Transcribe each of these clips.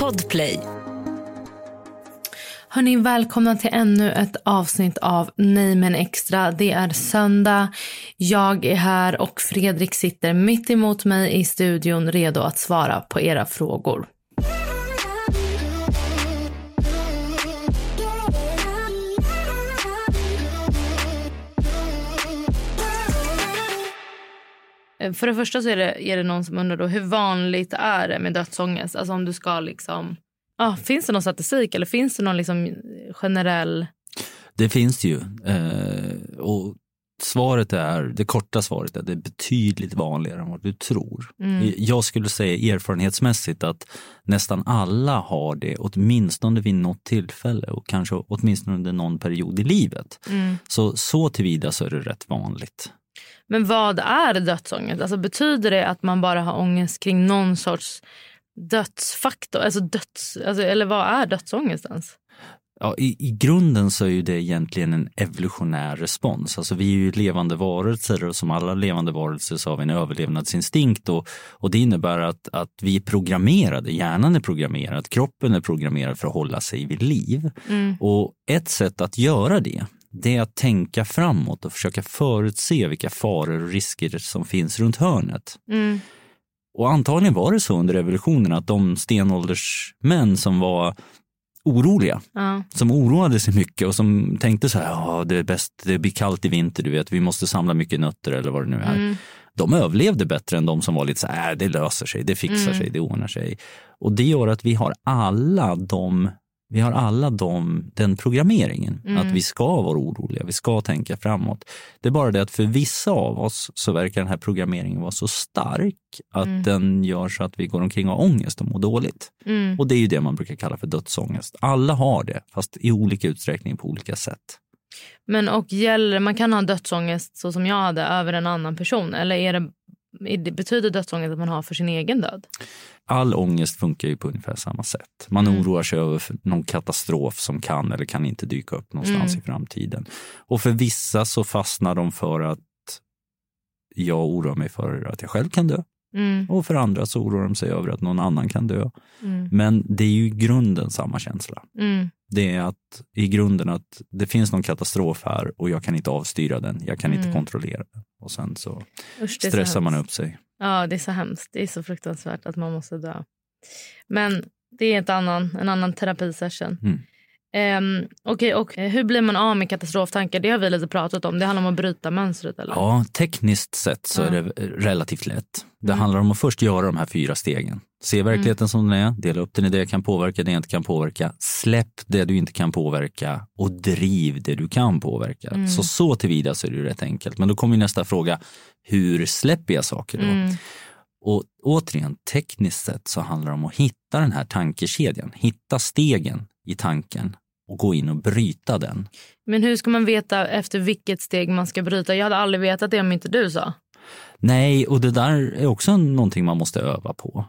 Podplay. Hörni, välkomna till ännu ett avsnitt av Nej men extra. Det är söndag. Jag är här och Fredrik sitter mitt emot mig i studion redo att svara på era frågor. För det första så är det, är det någon som undrar då, hur vanligt är det med dödsångest? Alltså om du ska liksom... Ah, finns det någon statistik eller finns det någon liksom generell... Det finns det ju. Eh, och svaret är, det korta svaret är att det är betydligt vanligare än vad du tror. Mm. Jag skulle säga erfarenhetsmässigt att nästan alla har det åtminstone vid något tillfälle och kanske åtminstone under någon period i livet. Mm. Så, så tillvida så är det rätt vanligt. Men vad är dödsångest? Alltså betyder det att man bara har ångest kring någon sorts dödsfaktor? Alltså döds, alltså, eller vad är dödsångest ens? Ja, i, I grunden så är det egentligen en evolutionär respons. Alltså vi är ju levande varelser och som alla levande varelser så har vi en överlevnadsinstinkt och, och det innebär att, att vi är programmerade, hjärnan är programmerad, kroppen är programmerad för att hålla sig vid liv. Mm. Och ett sätt att göra det, det är att tänka framåt och försöka förutse vilka faror och risker som finns runt hörnet. Mm. Och antagligen var det så under revolutionen att de stenåldersmän som var oroliga, Ja. som oroade sig mycket och som tänkte så här, ja det är bäst, det blir kallt i vinter, du vet, vi måste samla mycket nötter eller vad det nu är. Mm. De överlevde bättre än de som var lite så här, äh, det löser sig, det fixar Mm. sig, det ordnar sig. Och det gör att vi har alla de vi har alla de, den programmeringen, Mm. att vi ska vara oroliga, vi ska tänka framåt. Det är bara det att för vissa av oss så verkar den här programmeringen vara så stark att Mm. den gör så att vi går omkring och har ångest och mår dåligt. Mm. Och det är ju det man brukar kalla för dödsångest. Alla har det, fast i olika utsträckning på olika sätt. Men och gäller, man kan ha dödsångest så som jag hade över en annan person eller är det, är det, betyder dödsångest att man har för sin egen död? All ångest funkar ju på ungefär samma sätt. Man Mm. oroar sig över någon katastrof som kan eller kan inte dyka upp någonstans Mm. i framtiden. Och för vissa så fastnar de för att jag oroar mig för att jag själv kan dö. Mm. Och för andra så oroar de sig över att någon annan kan dö. Mm. Men det är ju i grunden samma känsla. Mm. Det är att i grunden att det finns någon katastrof här och jag kan inte avstyra den. Jag kan inte Mm. kontrollera den. Och sen så Usch, stressar man upp sig. Ja, det är så hemskt. Det är så fruktansvärt att man måste dö. Men det är ett annan, en annan terapisession. Mm. Ehm, Okej, och hur blir man av med katastroftankar? Det har vi lite pratat om. Det handlar om att bryta mönstret. Eller? Ja, tekniskt sett så Ja. är det relativt lätt. Det Mm. handlar om att först göra de här fyra stegen. Se verkligheten som den är, dela upp den i det jag kan påverka, det jag inte kan påverka. Släpp det du inte kan påverka och driv det du kan påverka. Mm. Så så tillvida så är det ju rätt enkelt. Men då kommer nästa fråga, hur släpper jag saker då? Mm. Och återigen, tekniskt sett så handlar det om att hitta den här tankekedjan, hitta stegen i tanken och gå in och bryta den. Men hur ska man veta efter vilket steg man ska bryta? Jag hade aldrig vetat det om inte du sa. Nej, och det där är också någonting man måste öva på.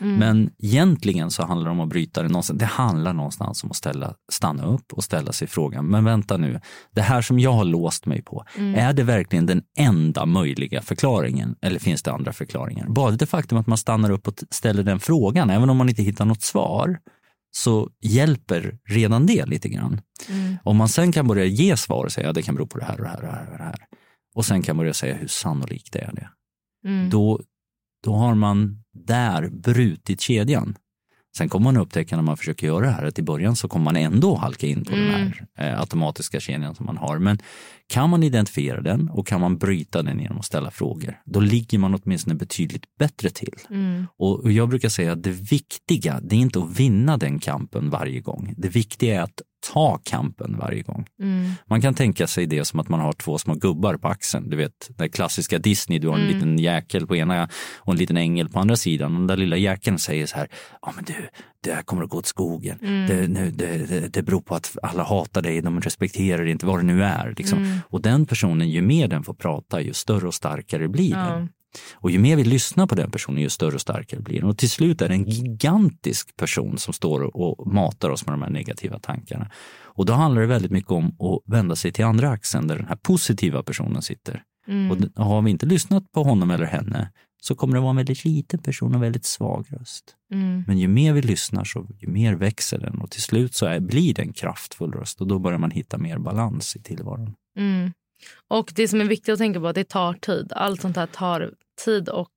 Mm. Men egentligen så handlar det om att bryta det någonstans. Det handlar någonstans om att ställa, stanna upp och ställa sig frågan, men vänta nu, det här som jag har låst mig på, Mm. är det verkligen den enda möjliga förklaringen eller finns det andra förklaringar? Bara det faktum att man stannar upp och ställer den frågan, även om man inte hittar något svar, så hjälper redan det lite grann. Mm. Om man sen kan börja ge svar och säga att det kan bero på det här och det här och det här och det här och sen kan börja säga hur sannolikt är det, Mm. då, då har man där brutit kedjan. Sen kommer man upptäcka när man försöker göra det här att i början så kommer man ändå halka in på den här eh, automatiska kedjan som man har. Men kan man identifiera den och kan man bryta den genom att ställa frågor, då ligger man åtminstone betydligt bättre till. Och och jag brukar säga att det viktiga, det är inte att vinna den kampen varje gång. Det viktiga är att ta kampen varje gång. Man kan tänka sig det som att man har två små gubbar på axeln. Du vet, den klassiska Disney, du har en liten jäkel på ena och en liten ängel på andra sidan. Och den där lilla jäkeln säger så här, ja men du, det här kommer att gå åt skogen. Det, nu, det, det, beror på att alla hatar dig, de respekterar dig inte, vad det nu är. Liksom. Och den personen, ju mer den får prata, ju större och starkare blir den. Och ju mer vi lyssnar på den personen, ju större och starkare blir den. Och till slut är det en gigantisk person som står och matar oss med de här negativa tankarna. Och då handlar det väldigt mycket om att vända sig till andra axeln där den här positiva personen sitter. Och d- har vi inte lyssnat på honom eller henne så kommer det vara en väldigt liten person och väldigt svag röst. Men ju mer vi lyssnar så ju mer växer den och till slut så är, blir det en kraftfull röst och då börjar man hitta mer balans i tillvaron. Mm. Och det som är viktigt att tänka på är att det tar tid. Allt sånt här tar tid och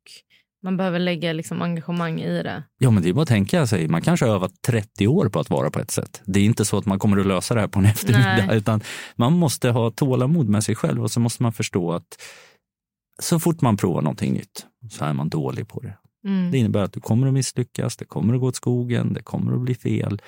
man behöver lägga liksom engagemang i det. Ja, men det är bara att tänka sig, man kanske har övat 30 år på att vara på ett sätt. Det är inte så att man kommer att lösa det här på en eftermiddag, Nej. utan man måste ha tålamod med sig själv och så måste man förstå att så fort man provar någonting nytt så är man dålig på det. Mm. Det innebär att du kommer att misslyckas, det kommer att gå åt skogen, det kommer att bli fel.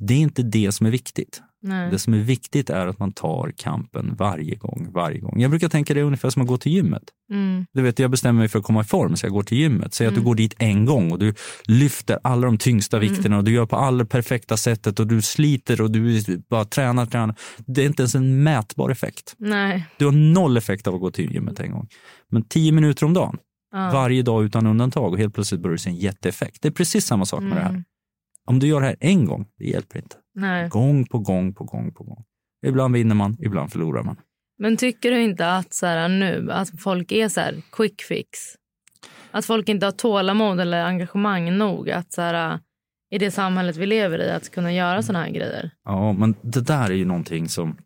Det är inte det som är viktigt. Nej. Det som är viktigt är att man tar kampen varje gång, varje gång. Jag brukar tänka det är ungefär som att gå till gymmet. Mm. Du vet, jag bestämmer mig för att komma i form så jag går till gymmet. Säg att du går dit en gång och du lyfter alla de tyngsta vikterna och du gör på alla perfekta sättet och du sliter och du bara tränar, tränar. Det är inte ens en mätbar effekt. Nej. Du har noll effekt av att gå till gymmet en gång. Men tio minuter om dagen, Ja. varje dag utan undantag och helt plötsligt börjar du se en jätteeffekt. Det är precis samma sak med det här. Om du gör det här en gång, det hjälper inte. Nej. Gång på gång på gång på gång. Ibland vinner man, ibland förlorar man. Men tycker du inte att så här, nu att folk är så här quick fix? Att folk inte har tålamod eller engagemang nog att så här, i det samhället vi lever i att kunna göra såna här grejer? Ja, men det där är ju någonting som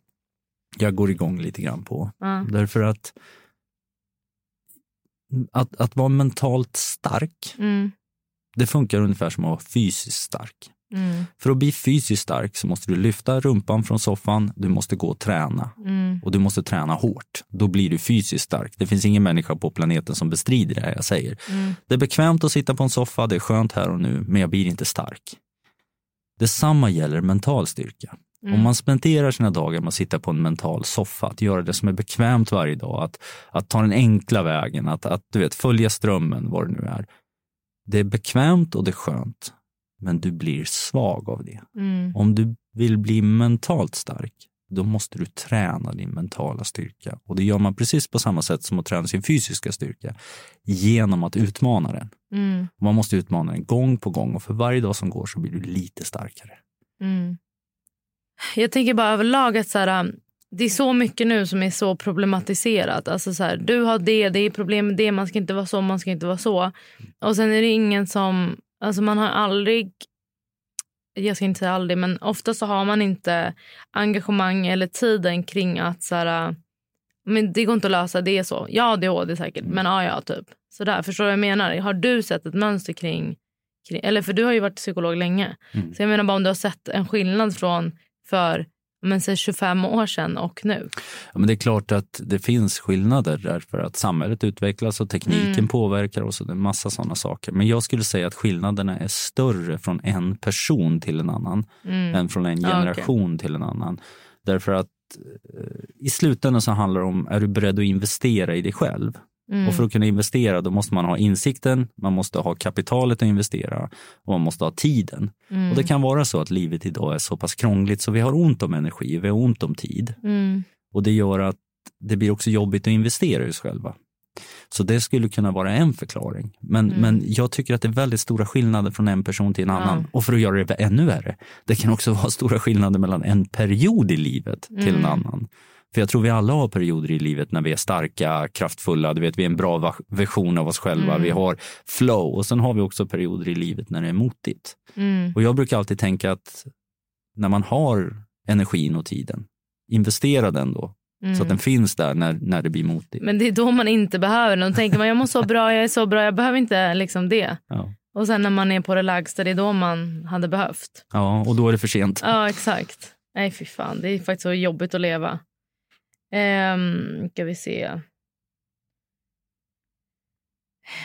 jag går igång lite grann på. Ja. Därför att, att att vara mentalt stark, Mm. Det funkar ungefär som att vara fysiskt stark. Mm. För att bli fysiskt stark så måste du lyfta rumpan från soffan, du måste gå och träna. Mm. Och du måste träna hårt. Då blir du fysiskt stark. Det finns ingen människa på planeten som bestrider det här jag säger. Mm. Det är bekvämt att sitta på en soffa, det är skönt här och nu, men jag blir inte stark. Detsamma gäller mental styrka. Om man spenderar sina dagar med att sitta på en mental soffa, att göra det som är bekvämt varje dag, att, att ta den enkla vägen, att, att du vet, följa strömmen, vad det nu är. Det är bekvämt och det är skönt, men du blir svag av det. Mm. Om du vill bli mentalt stark, då måste du träna din mentala styrka. Och det gör man precis på samma sätt som att träna sin fysiska styrka, genom att utmana den. Mm. Man måste utmana den gång på gång och för varje dag som går så blir du lite starkare. Mm. Jag tänker bara överlag att så här, det är så mycket nu som är så problematiserat. Alltså så här, du har det, det är problem med det, man ska inte vara så, man ska inte vara så. Och sen är det ingen som, alltså man har aldrig, jag ska inte säga aldrig, men ofta så har man inte engagemang eller tiden kring att så här, men det går inte att lösa, det är så. Ja, det är det säkert, men ja, ja, typ. Sådär, förstår du vad jag menar? Har du sett ett mönster kring, kring eller för du har ju varit psykolog länge. Mm. Så jag menar bara om du har sett en skillnad från för men, säg 25 år sedan och nu. Ja, men det är klart att det finns skillnader därför att samhället utvecklas och tekniken Mm. påverkar oss och det är en massa sådana saker. Men jag skulle säga att skillnaderna är större från en person till en annan Mm. än från en Ja, okej. generation till en annan. Därför att eh, i slutändan så handlar det om, är du beredd att investera i dig själv? Mm. Och för att kunna investera då måste man ha insikten, man måste ha kapitalet att investera och man måste ha tiden. Mm. Och det kan vara så att livet idag är så pass krångligt så vi har ont om energi, vi har ont om tid. Mm. Och det gör att det blir också jobbigt att investera i oss själva. Så det skulle kunna vara en förklaring. Men, Mm. men jag tycker att det är väldigt stora skillnader från en person till en annan. Ja. Och för att göra det ännu värre, det kan också vara stora skillnader mellan en period i livet till en Mm. annan. För jag tror vi alla har perioder i livet när vi är starka, kraftfulla, du vet, vi är en bra version av oss själva, Mm. vi har flow och sen har vi också perioder i livet när det är motigt. Mm. Och jag brukar alltid tänka att när man har energin och tiden, investera den då Mm. så att den finns där när, när det blir motigt. Men det är då man inte behöver den. Då tänker man jag mår så bra, jag är så bra, jag behöver inte liksom det. Ja. Och sen när man är på det lägsta, det är då man hade behövt. Ja, och då är det för sent. Ja, exakt. Nej, fy fan. Det är faktiskt så jobbigt att leva. Um, ska vi se.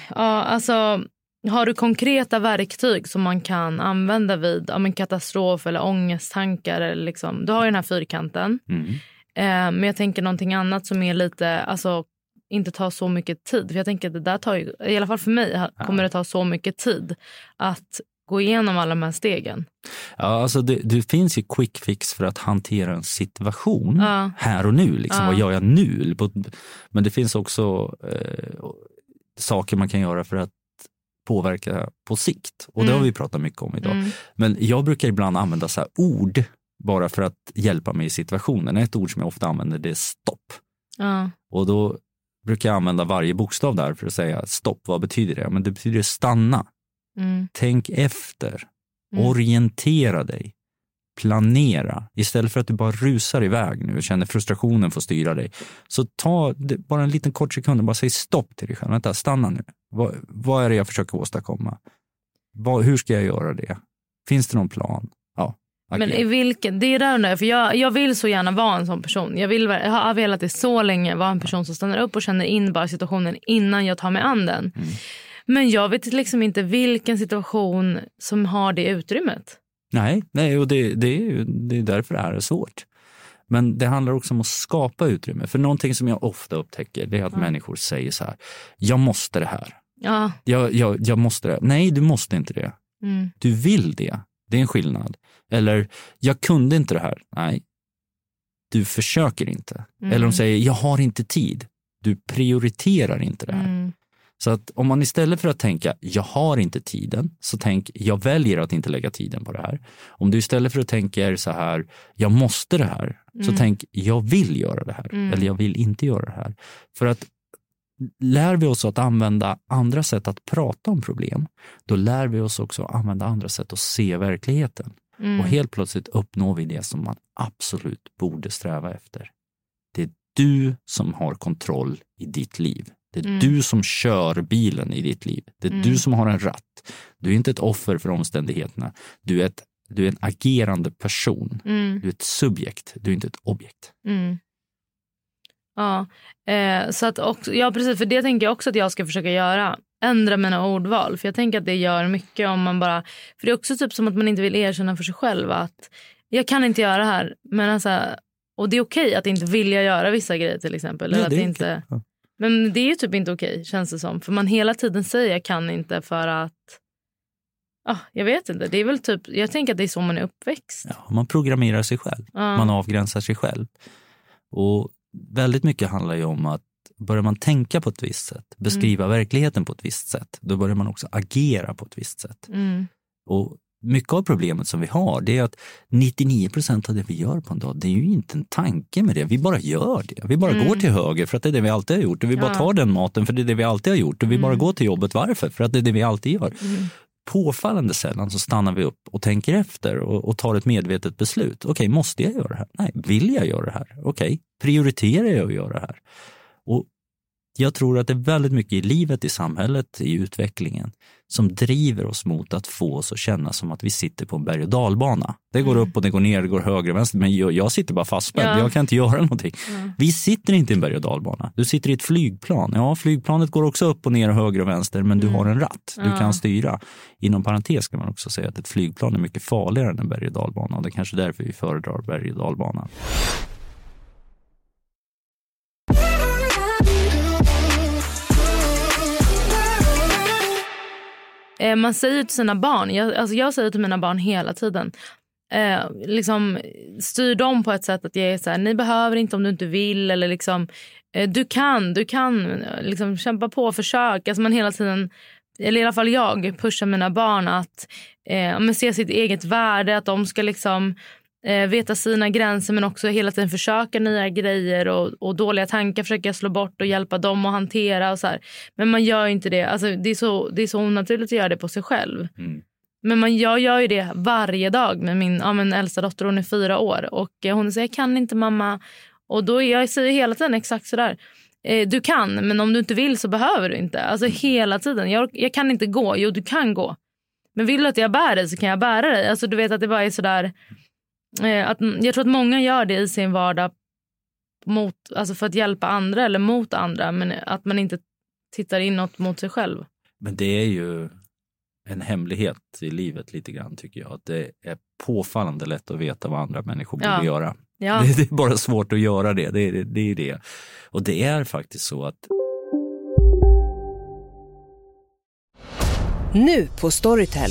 Ja, alltså har du konkreta verktyg som man kan använda vid ja, men katastrof eller ångesttankar? Eller liksom, du har ju den här fyrkanten. Mm. Eh, men jag tänker någonting annat som är lite, alltså inte tar så mycket tid. För jag tänker att det där tar ju, i alla fall för mig, kommer det ta så mycket tid att gå igenom alla de här stegen. Ja, alltså det, det finns ju quick fix för att hantera en situation Ja. här och nu. Liksom. Ja. Vad gör jag nu? Men det finns också eh, saker man kan göra för att påverka på sikt. Och det Mm. har vi pratat mycket om idag. Mm. Men jag brukar ibland använda så här ord bara för att hjälpa mig i situationen. Ett ord som jag ofta använder det är stopp. Ja. Och då brukar jag använda varje bokstav där för att säga stopp. Vad betyder det? Men det betyder stanna. Mm. Tänk efter. Mm. Orientera dig. Planera. Istället för att du bara rusar iväg nu och känner frustrationen får styra dig. Så ta bara en liten kort sekund och bara säg stopp till dig själv. Vänta, stanna nu. Vad, vad är det jag försöker åstadkomma? Vad, hur ska jag göra det? Finns det någon plan? Ja, Men agera. i vilken, det är där undrar för jag, jag vill så gärna vara en sån person. Jag, vill, jag har velat det så länge, vara en person som stannar upp och känner in bara situationen innan jag tar mig an den. Mm. Men jag vet liksom inte vilken situation som har det utrymmet. Nej, nej och det, det, är ju, det är därför det här är svårt. Men det handlar också om att skapa utrymme. För någonting som jag ofta upptäcker det är att människor säger så här, jag måste det här. Ja. Jag, jag, jag måste det. Nej, du måste inte det. Mm. Du vill det. Det är en skillnad. Eller, jag kunde inte det här. Nej, du försöker inte. Mm. Eller de säger, jag har inte tid. Du prioriterar inte det här. Mm. Så att om man istället för att tänka, jag har inte tiden, så tänk, jag väljer att inte lägga tiden på det här. Om du istället för att tänka så här, jag måste det här, så Mm. tänk, jag vill göra det här. Mm. Eller jag vill inte göra det här. För att lär vi oss att använda andra sätt att prata om problem, då lär vi oss också att använda andra sätt att se verkligheten. Mm. Och helt plötsligt uppnår vi det som man absolut borde sträva efter. Det är du som har kontroll i ditt liv. Det är Mm. du som kör bilen i ditt liv. Det är Mm. du som har en ratt. Du är inte ett offer för omständigheterna. Du är, ett, du är en agerande person. Mm. Du är ett subjekt. Du är inte ett objekt. Mm. Ja, eh, så att också, ja, precis. För det tänker jag också att jag ska försöka göra. Ändra mina ordval. För jag tänker att det gör mycket om man bara... För det är också typ som att man inte vill erkänna för sig själv att jag kan inte göra det här. Men alltså, och det är okej att inte vilja göra vissa grejer till exempel. Eller Ja, att inte. Ja. Men det är ju typ inte okej känns det som. För man hela tiden säger jag kan inte för att... Ah, jag vet inte. Det är väl typ, jag tänker att det är så man är uppväxt. Ja, man programmerar sig själv. Ja. Man avgränsar sig själv. Och väldigt mycket handlar ju om att börjar man tänka på ett visst sätt, beskriva verkligheten på ett visst sätt, då börjar man också agera på ett visst sätt. Mm. Och mycket av problemet som vi har det är att 99 procent av det vi gör på en dag, det är ju inte en tanke med det. Vi bara gör det. Vi bara går till höger för att det är det vi alltid har gjort. Och vi bara Ja. tar den maten för det är det vi alltid har gjort. Och vi bara Mm. går till jobbet. Varför? För att det är det vi alltid gör. Mm. Påfallande sällan så stannar vi upp och tänker efter och, och tar ett medvetet beslut. Okej, måste jag göra det här? Nej, vill jag göra det här? Okej, prioriterar jag att göra det här? Och jag tror att det är väldigt mycket i livet, i samhället, i utvecklingen som driver oss mot att få oss att känna som att vi sitter på en berg och dalbana. Det går upp och det går ner, det går höger och vänster, men jag, jag sitter bara fastspänd. Ja. Jag kan inte göra någonting. Ja. Vi sitter inte i en berg och dalbana. Du sitter i ett flygplan. Ja, flygplanet går också upp och ner, höger och vänster, men du har en ratt. Du Mm. Ja. kan styra. Inom parentes kan man också säga att ett flygplan är mycket farligare än en berg och dalbana och det är kanske därför vi föredrar berg och dalbanan. Eh, man säger till sina barn, jag, alltså jag säger till mina barn hela tiden, eh, liksom styr dem på ett sätt att jag är så här, ni behöver inte om du inte vill eller liksom, eh, du kan, du kan, liksom kämpa på, försök. Alltså man hela tiden, eller i alla fall jag, pushar mina barn att eh, se sitt eget värde, att de ska liksom eh, veta sina gränser men också hela tiden försöka nya grejer och, och dåliga tankar försöka slå bort och hjälpa dem att hantera. och så här. Men man gör inte det. Alltså, det, är så, det är så onaturligt att göra det på sig själv. Mm. Men man, jag gör ju det varje dag med min ja, men äldsta dotter. Hon är fyra år. Och eh, Hon säger jag kan inte mamma. Och då jag säger hela tiden exakt sådär. eh, du kan, men om du inte vill så behöver du inte. Alltså hela tiden. Jag, jag kan inte gå. Jo, du kan gå. Men vill du att jag bär dig så kan jag bära dig. Alltså du vet att det bara är sådär. Eh, att, jag tror att många gör det i sin vardag mot, alltså för att hjälpa andra eller mot andra. Men att man inte tittar inåt mot sig själv. Men det är ju en hemlighet i livet lite grann tycker jag. Att det är påfallande lätt att veta vad andra människor Ja. borde göra. Ja. Det, det är bara svårt att göra det. Det är det. Är det. Och det är faktiskt så att Nu på Storytel.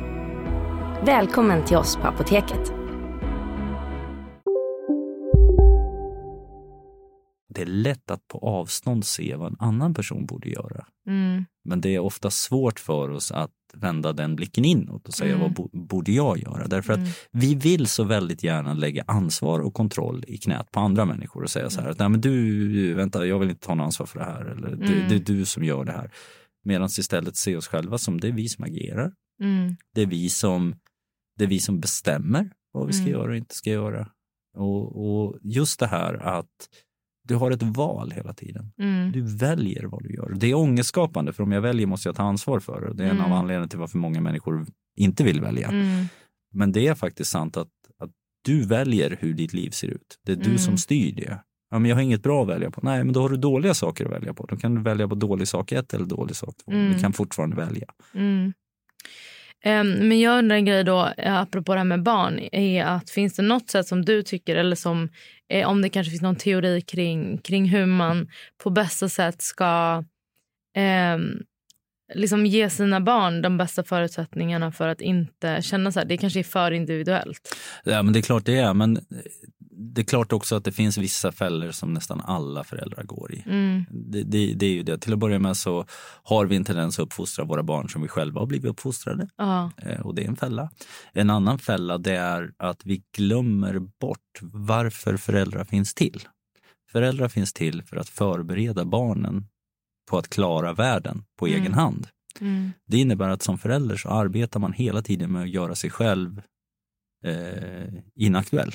Välkommen till oss på Apoteket. det är lätt att på avstånd se vad en annan person borde göra. Mm. Men det är ofta svårt för oss att vända den blicken inåt och säga Mm. vad bo- borde jag göra? Därför Mm. att vi vill så väldigt gärna lägga ansvar och kontroll i knät på andra människor och säga så här att Nej, men du, vänta, jag vill inte ta något ansvar för det här eller det, Mm. det är du som gör det här. Medan istället se oss själva som det är vi som agerar. Mm. Det är vi som, det är vi som bestämmer vad vi ska Mm. göra och inte ska göra. Och, och just det här att du har ett val hela tiden. Mm. Du väljer vad du gör. Det är ångestskapande för om jag väljer måste jag ta ansvar för det. Det är en av Mm. anledningarna till varför många människor inte vill välja. Mm. Men det är faktiskt sant att, att du väljer hur ditt liv ser ut. Det är du Mm. som styr det. Ja, men jag har inget bra att välja på. Nej, men då har du dåliga saker att välja på. Då kan du välja på dålig sak ett eller dålig sak två. Mm. Du kan fortfarande välja. Mm. Ehm, men jag undrar en grej då, eh, apropå det här med barn. är att Finns det något sätt som du tycker, eller som, eh, om det kanske finns någon teori kring, kring hur man på bästa sätt ska eh, liksom ge sina barn de bästa förutsättningarna för att inte känna så här. Det kanske är för individuellt. Ja, men det är klart det är. Men det är klart också att det finns vissa fällor som nästan alla föräldrar går i. Mm. Det, det, det är ju det. Till att börja med så har vi en tendens att uppfostra våra barn som vi själva har blivit uppfostrade. Ja. Eh, och det är en fälla. En annan fälla det är att vi glömmer bort varför föräldrar finns till. Föräldrar finns till för att förbereda barnen på att klara världen på Mm. egen hand. Mm. Det innebär att som förälder så arbetar man hela tiden med att göra sig själv eh, inaktuell.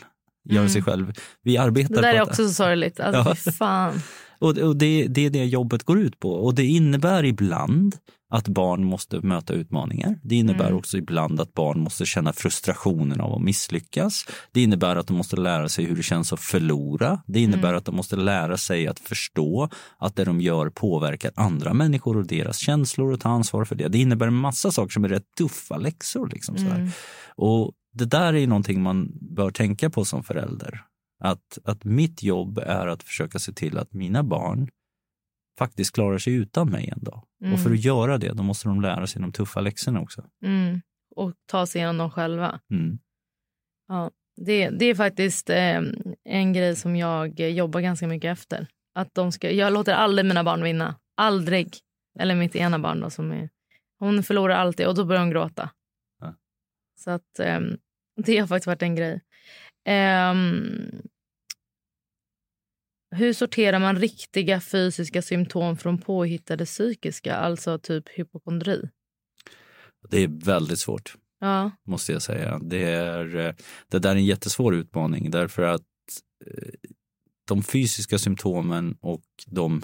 Göra Mm. sig själv. Vi arbetar Det där är också så sorgligt. Alltså, Ja. fan. och, och det, det är det jobbet går ut på. Och det innebär ibland att barn måste möta utmaningar. Det innebär Mm. också ibland att barn måste känna frustrationen av att misslyckas. Det innebär att de måste lära sig hur det känns att förlora. Det innebär Mm. att de måste lära sig att förstå att det de gör påverkar andra människor och deras känslor och ta ansvar för det. Det innebär en massa saker som är rätt tuffa läxor. Liksom, sådär. Mm. Och det där är någonting man bör tänka på som förälder. Att, att mitt jobb är att försöka se till att mina barn faktiskt klarar sig utan mig en dag. Mm. Och för att göra det, då måste de lära sig de tuffa läxorna också. Mm. Och ta sig igenom dem själva. Mm. Ja, det, det är faktiskt eh, en grej som jag jobbar ganska mycket efter. Att de ska, jag låter aldrig mina barn vinna. Aldrig. Eller mitt ena barn då, som är... Hon förlorar alltid och då börjar hon gråta. Ja. Så att eh, det har faktiskt varit en grej. Ehm, hur sorterar man riktiga fysiska symptom från påhittade psykiska, alltså typ hypokondri? Det är väldigt svårt, Ja. måste jag säga. Det, är, eh, det där är en jättesvår utmaning därför att eh, de fysiska symptomen och de,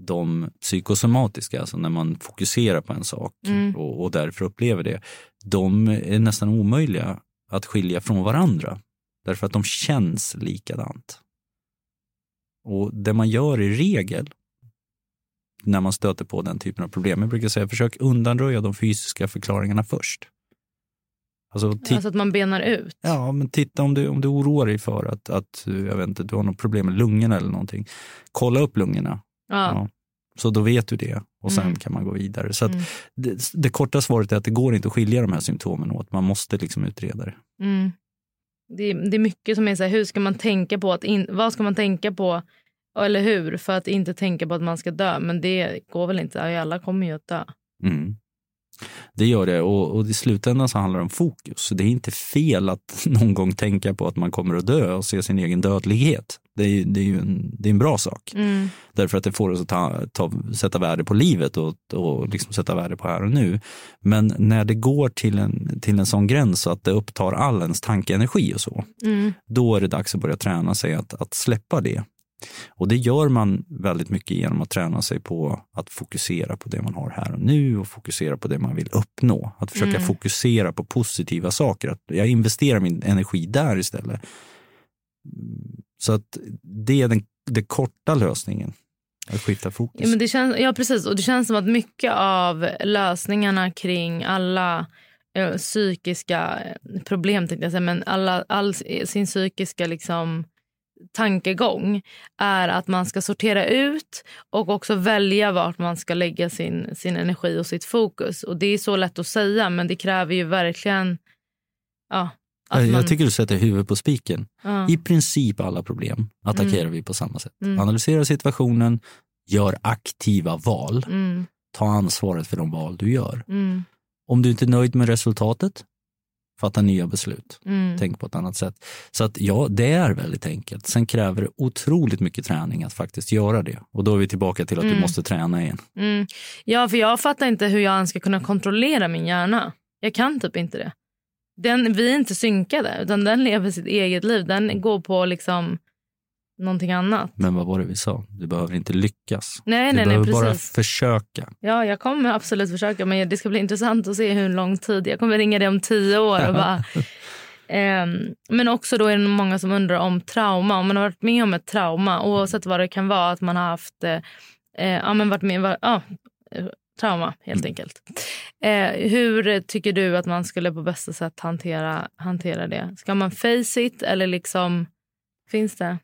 de psykosomatiska, alltså när man fokuserar på en sak Mm. och, och därför upplever det, de är nästan omöjliga att skilja från varandra. Därför att de känns likadant. Och det man gör i regel, när man stöter på den typen av problem. Jag brukar säga försök undanröja de fysiska förklaringarna först. Alltså, alltså, att man benar ut? Ja, men titta om du, om du oroar dig för att, att jag vet inte, du har något problem med lungorna eller någonting. Kolla upp lungorna. Ja. ja. Så då vet du det och sen mm. kan man gå vidare. Så mm. det, det, korta svaret är att det går inte att skilja de här symptomen åt. Man måste liksom utreda det. Mm. Det, det, är mycket som är så här, hur ska man tänka på att in, vad ska man tänka på eller hur? För att inte tänka på att man ska dö. Men det går väl inte. Alla kommer ju att dö. Mm. Det gör det och, och i slutändan så handlar det om fokus. Det är inte fel att någon gång tänka på att man kommer att dö och se sin egen dödlighet. Det är, det är ju en, det är en bra sak. Mm. Därför att det får oss att ta, ta, sätta värde på livet och, och liksom sätta värde på här och nu. Men när det går till en, till en sån gräns så att det upptar all ens tankeenergi och så, mm. då är det dags att börja träna sig att, att släppa det. Och det gör man väldigt mycket genom att träna sig på att fokusera på det man har här och nu och fokusera på det man vill uppnå. Att försöka mm. fokusera på positiva saker. Att jag investerar min energi där istället. Så att det är den, den korta lösningen. Att skifta fokus. Ja, men det känns, ja, precis. Och det känns som att mycket av lösningarna kring alla eh, psykiska eh, problem, tänkte jag säga, men alla, all eh, sin psykiska liksom, tankegång är att man ska sortera ut och också välja vart man ska lägga sin, sin energi och sitt fokus. Och Det är så lätt att säga, men det kräver ju verkligen... Ja, man... Jag tycker du sätter huvudet på spiken. Ja. I princip alla problem attackerar mm. vi på samma sätt. Mm. Analysera situationen, gör aktiva val. Mm. Ta ansvaret för de val du gör. Mm. Om du inte är nöjd med resultatet, fatta nya beslut. Mm. Tänk på ett annat sätt. Så att ja, det är väldigt enkelt. Sen kräver det otroligt mycket träning att faktiskt göra det. Och då är vi tillbaka till att mm. du måste träna igen. Mm. Ja, för jag fattar inte hur jag ens ska kunna kontrollera min hjärna. Jag kan typ inte det. Den, vi är inte synkade, utan den lever sitt eget liv. Den går på liksom någonting annat. Men vad var det vi sa? Du behöver inte lyckas. Nej, du nej, behöver nej, bara försöka. Ja, jag kommer absolut försöka. Men det ska bli intressant att se hur lång tid. Jag kommer ringa dig om tio år och bara... Um, men också då är det många som undrar om trauma. Om man har varit med om ett trauma, oavsett vad det kan vara, att man har haft eh, eh ja, men varit med, var, ja, trauma helt mm. enkelt. Eh, hur tycker du att man skulle på bästa sätt hantera, hantera det? Ska man face it eller liksom finns det?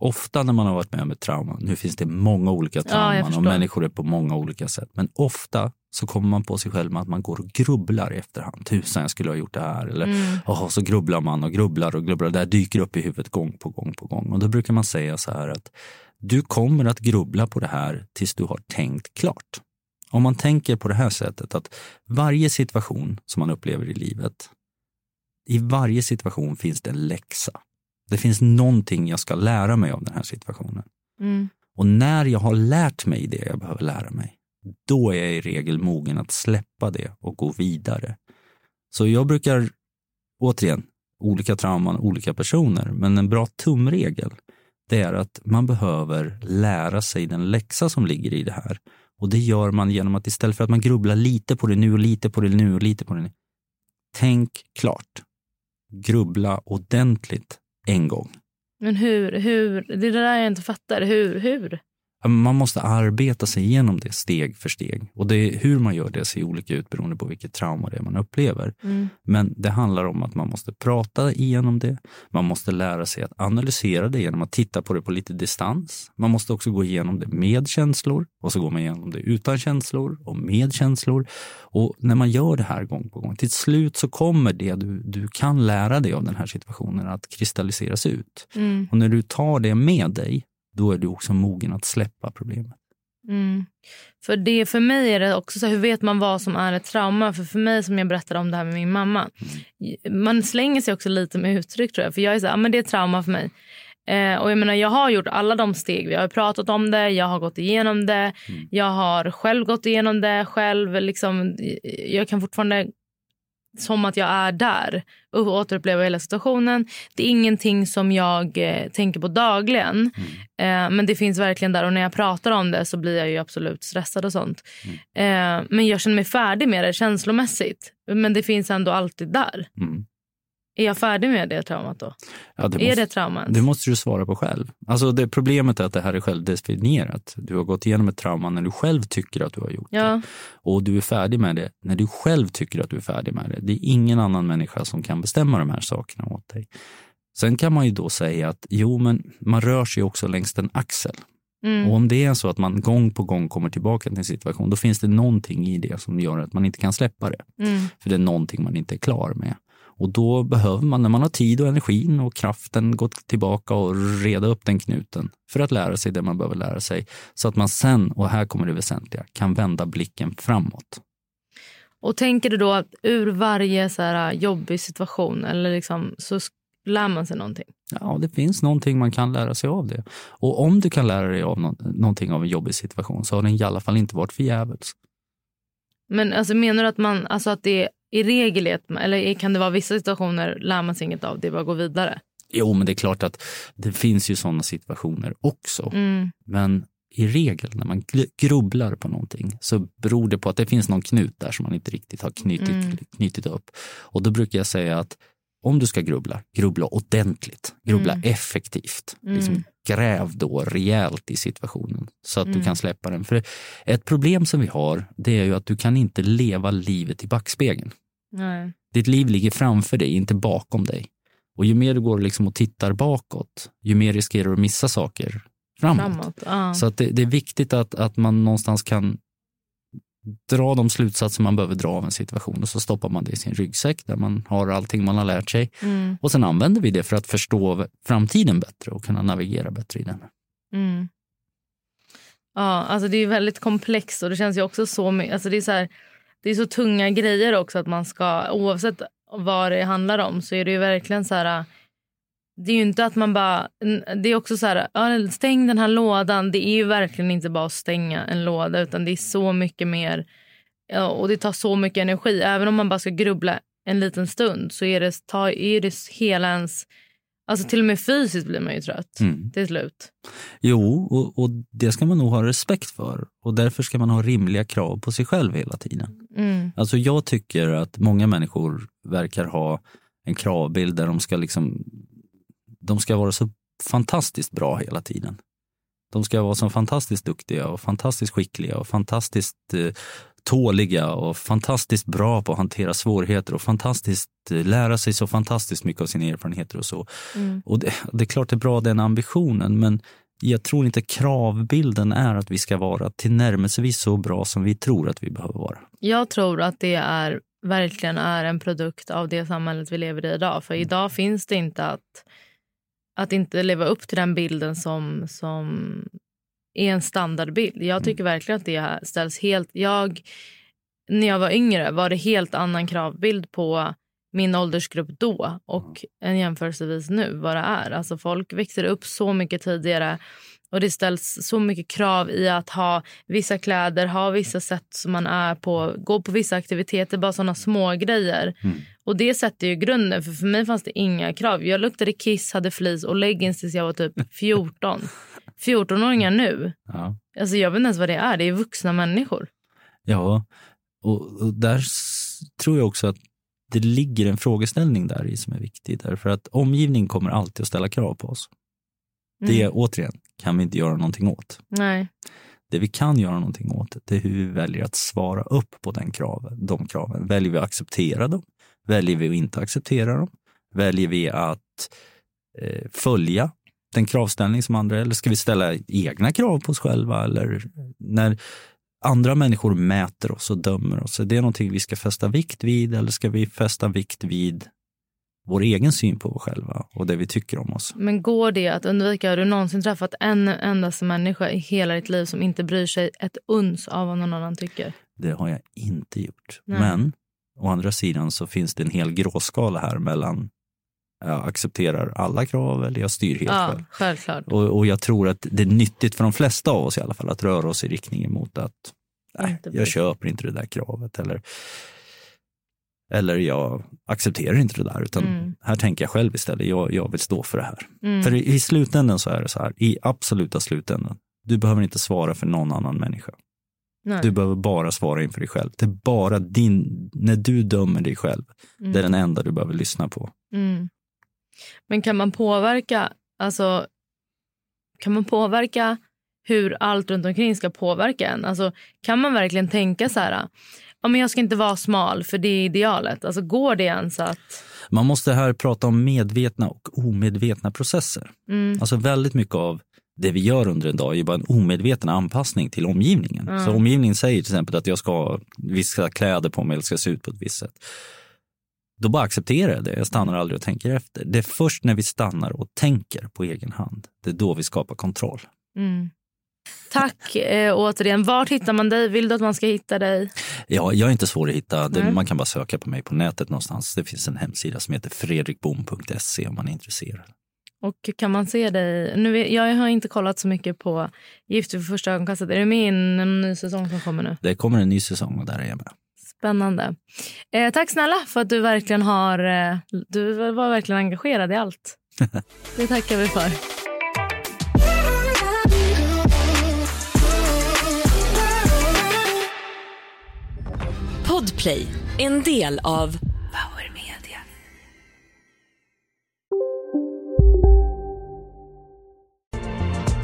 Ofta när man har varit med om ett trauma, nu finns det många olika trauman ja, och människor är på många olika sätt, men ofta så kommer man på sig själv med att man går och grubblar i efterhand. Tusan, jag skulle ha gjort det här. Eller mm. oh, så grubblar man och grubblar och grubblar. Det här dyker upp i huvudet gång på gång på gång. Och då brukar man säga så här att du kommer att grubbla på det här tills du har tänkt klart. Om man tänker på det här sättet att varje situation som man upplever i livet, i varje situation finns det en läxa. Det finns någonting jag ska lära mig av den här situationen. Mm. Och när jag har lärt mig det jag behöver lära mig, då är jag i regel mogen att släppa det och gå vidare. Så jag brukar, återigen, olika trauman, olika personer, men en bra tumregel, det är att man behöver lära sig den läxa som ligger i det här. Och det gör man genom att istället för att man grubblar lite på det nu och lite på det nu och lite på det nu. Tänk klart. Grubbla ordentligt en gång. Men hur, hur, det är det där jag inte fattar. Hur, hur? Man måste arbeta sig igenom det steg för steg. Och det hur man gör det ser olika ut beroende på vilket trauma det är man upplever. Mm. Men det handlar om att man måste prata igenom det. Man måste lära sig att analysera det genom att titta på det på lite distans. Man måste också gå igenom det med känslor och så går man igenom det utan känslor och med känslor. Och när man gör det här gång på gång, till slut så kommer det du, du kan lära dig av den här situationen att kristalliseras ut. Mm. Och när du tar det med dig då är du också mogen att släppa problemet. Mm. För det för mig är det också så hur vet man vad som är ett trauma? För för mig som jag berättade om det här med min mamma. Mm. Man slänger sig också lite med uttryck tror jag. För jag är så här, men det är trauma för mig. Eh, och jag menar jag har gjort alla de steg. Vi har pratat om det, jag har gått igenom det. Mm. Jag har själv gått igenom det själv. Liksom, jag kan fortfarande som att jag är där och återupplever hela situationen. Det är ingenting som jag eh, tänker på dagligen. Mm. Eh, men det finns verkligen där och när jag pratar om det så blir jag ju absolut stressad och sånt. Mm. Eh, men jag känner mig färdig med det känslomässigt. Men det finns ändå alltid där. Mm. Är jag färdig med det traumat då? Ja, det är måste, det trauma? Det måste du svara på själv. Alltså det, problemet är att det här är självdefinierat. Du har gått igenom ett trauma när du själv tycker att du har gjort ja. det. Och du är färdig med det när du själv tycker att du är färdig med det. Det är ingen annan människa som kan bestämma de här sakerna åt dig. Sen kan man ju då säga att jo, men man rör sig också längs en axel. Mm. Och om det är så att man gång på gång kommer tillbaka till en situation, då finns det någonting i det som gör att man inte kan släppa det. Mm. För det är någonting man inte är klar med. Och då behöver man, när man har tid och energin och kraften, gå tillbaka och reda upp den knuten för att lära sig det man behöver lära sig. Så att man sen, och här kommer det väsentliga, kan vända blicken framåt. Och tänker du då att ur varje så här jobbig situation eller liksom, så lär man sig någonting? Ja, det finns någonting man kan lära sig av det. Och om du kan lära dig av någonting av en jobbig situation så har den i alla fall inte varit förgäves. Men alltså, menar du att, man, alltså att det i regel är, eller kan det vara vissa situationer lär man sig inget av det, bara gå vidare? Jo, men det är klart att det finns ju sådana situationer också. Mm. Men i regel när man grubblar på någonting så beror det på att det finns någon knut där som man inte riktigt har knutit, Mm. knutit upp. Och då brukar jag säga att om du ska grubbla, grubbla ordentligt, grubbla Mm. effektivt. Mm. Liksom gräv då rejält i situationen så att Mm. du kan släppa den. För ett problem som vi har, det är ju att du kan inte leva livet i backspegeln. Nej. Ditt liv ligger framför dig, inte bakom dig. Och ju mer du går liksom och tittar bakåt, ju mer riskerar du att missa saker framåt. Framåt. Ja. Så att det, det är viktigt att, att man någonstans kan dra de slutsatser man behöver dra av en situation och så stoppar man det i sin ryggsäck där man har allting man har lärt sig. Mm. Och sen använder vi det för att förstå framtiden bättre och kunna navigera bättre i den. Mm. Ja, alltså det är väldigt komplext och det känns ju också så mycket, alltså det är så här, det är så tunga grejer också att man ska, oavsett vad det handlar om så är det ju verkligen så här, det är ju inte att man bara, det är också så här, stäng den här lådan, det är ju verkligen inte bara att stänga en låda utan det är så mycket mer och det tar så mycket energi, även om man bara ska grubbla en liten stund så är det, ta, är det hela ens, alltså till och med fysiskt blir man ju trött Mm. till slut. Jo, och, och det ska man nog ha respekt för. Och därför ska man ha rimliga krav på sig själv hela tiden. Mm. Alltså jag tycker att många människor verkar ha en kravbild där de ska liksom de ska vara så fantastiskt bra hela tiden. De ska vara så fantastiskt duktiga och fantastiskt skickliga och fantastiskt eh, tåliga och fantastiskt bra på att hantera svårigheter och fantastiskt eh, lära sig så fantastiskt mycket av sina erfarenheter och så. Mm. Och det, det är klart det är bra den ambitionen men jag tror inte kravbilden är att vi ska vara tillnärmelsevis så bra som vi tror att vi behöver vara. Jag tror att det är verkligen är en produkt av det samhället vi lever i idag. För idag finns det inte att, att inte leva upp till den bilden som, som är en standardbild. Jag tycker verkligen att det ställs helt... Jag, när jag var yngre var det helt annan kravbild på min åldersgrupp då och en jämförelsevis nu vad det är. Alltså folk växer upp så mycket tidigare och det ställs så mycket krav i att ha vissa kläder, ha vissa sätt som man är på, gå på vissa aktiviteter, bara sådana små grejer. Mm. Och det sätter ju grunden, för för mig fanns det inga krav. Jag luktade kiss, hade flis och leggings tills jag var typ 14. 14-åringar nu, Ja. alltså jag vet inte ens vad det är, det är vuxna människor. Ja, och, och där tror jag också att det ligger en frågeställning där i som är viktig. Därför att omgivningen kommer alltid att ställa krav på oss. Det Mm. återigen kan vi inte göra någonting åt. Nej. Det vi kan göra någonting åt det är hur vi väljer att svara upp på den kraven, de kraven. Väljer vi att acceptera dem? Väljer vi att inte acceptera dem? Väljer vi att eh, följa den kravställning som andra eller ska vi ställa egna krav på oss själva? Eller när andra människor mäter oss och dömer oss, är det någonting vi ska fästa vikt vid eller ska vi fästa vikt vid vår egen syn på oss själva och det vi tycker om oss? Men går det att undvika? Har du någonsin träffat en endaste människa i hela ditt liv som inte bryr sig ett uns av vad någon annan tycker? Det har jag inte gjort. Nej. Men å andra sidan så finns det en hel gråskala här mellan jag accepterar alla krav eller jag styr helt ja, själv. självklart. Och, och jag tror att det är nyttigt för de flesta av oss i alla fall att röra oss i riktning emot att nej, jag köper inte det där kravet eller, eller jag accepterar inte det där utan Mm. här tänker jag själv istället, jag, jag vill stå för det här. Mm. För i, i slutändan så är det så här, i absoluta slutändan, du behöver inte svara för någon annan människa. Nej. Du behöver bara svara inför dig själv. Det är bara din, när du dömer dig själv, Mm. det är den enda du behöver lyssna på. Mm. Men kan man påverka, alltså, kan man påverka hur allt runt omkring ska påverka en? Alltså, kan man verkligen tänka så här, ja, men jag ska inte vara smal för det är idealet? Alltså, går det ens att... Man måste här prata om medvetna och omedvetna processer. Mm. Alltså väldigt mycket av det vi gör under en dag är bara en omedveten anpassning till omgivningen. Mm. Så omgivningen säger till exempel att jag ska ha vissa kläder på mig eller ska se ut på ett visst sätt. Då bara accepterar jag det. Jag stannar aldrig och tänker efter. Det är först när vi stannar och tänker på egen hand. Det är då vi skapar kontroll. Mm. Tack eh, återigen. Vart hittar man dig? Vill du att man ska hitta dig? Ja, jag är inte svår att hitta. Det, Nej. man kan bara söka på mig på nätet någonstans. Det finns en hemsida som heter fredrikbom.se om man är intresserad. Och kan man se dig... Nu, jag har inte kollat så mycket på Gift för första ögonkastet. Är du med i en ny säsong som kommer nu? Det kommer en ny säsong och där är jag med. Spännande. Eh, tack snälla för att du verkligen har... Eh, du var verkligen engagerad i allt. Det tackar vi för. Podplay, en del av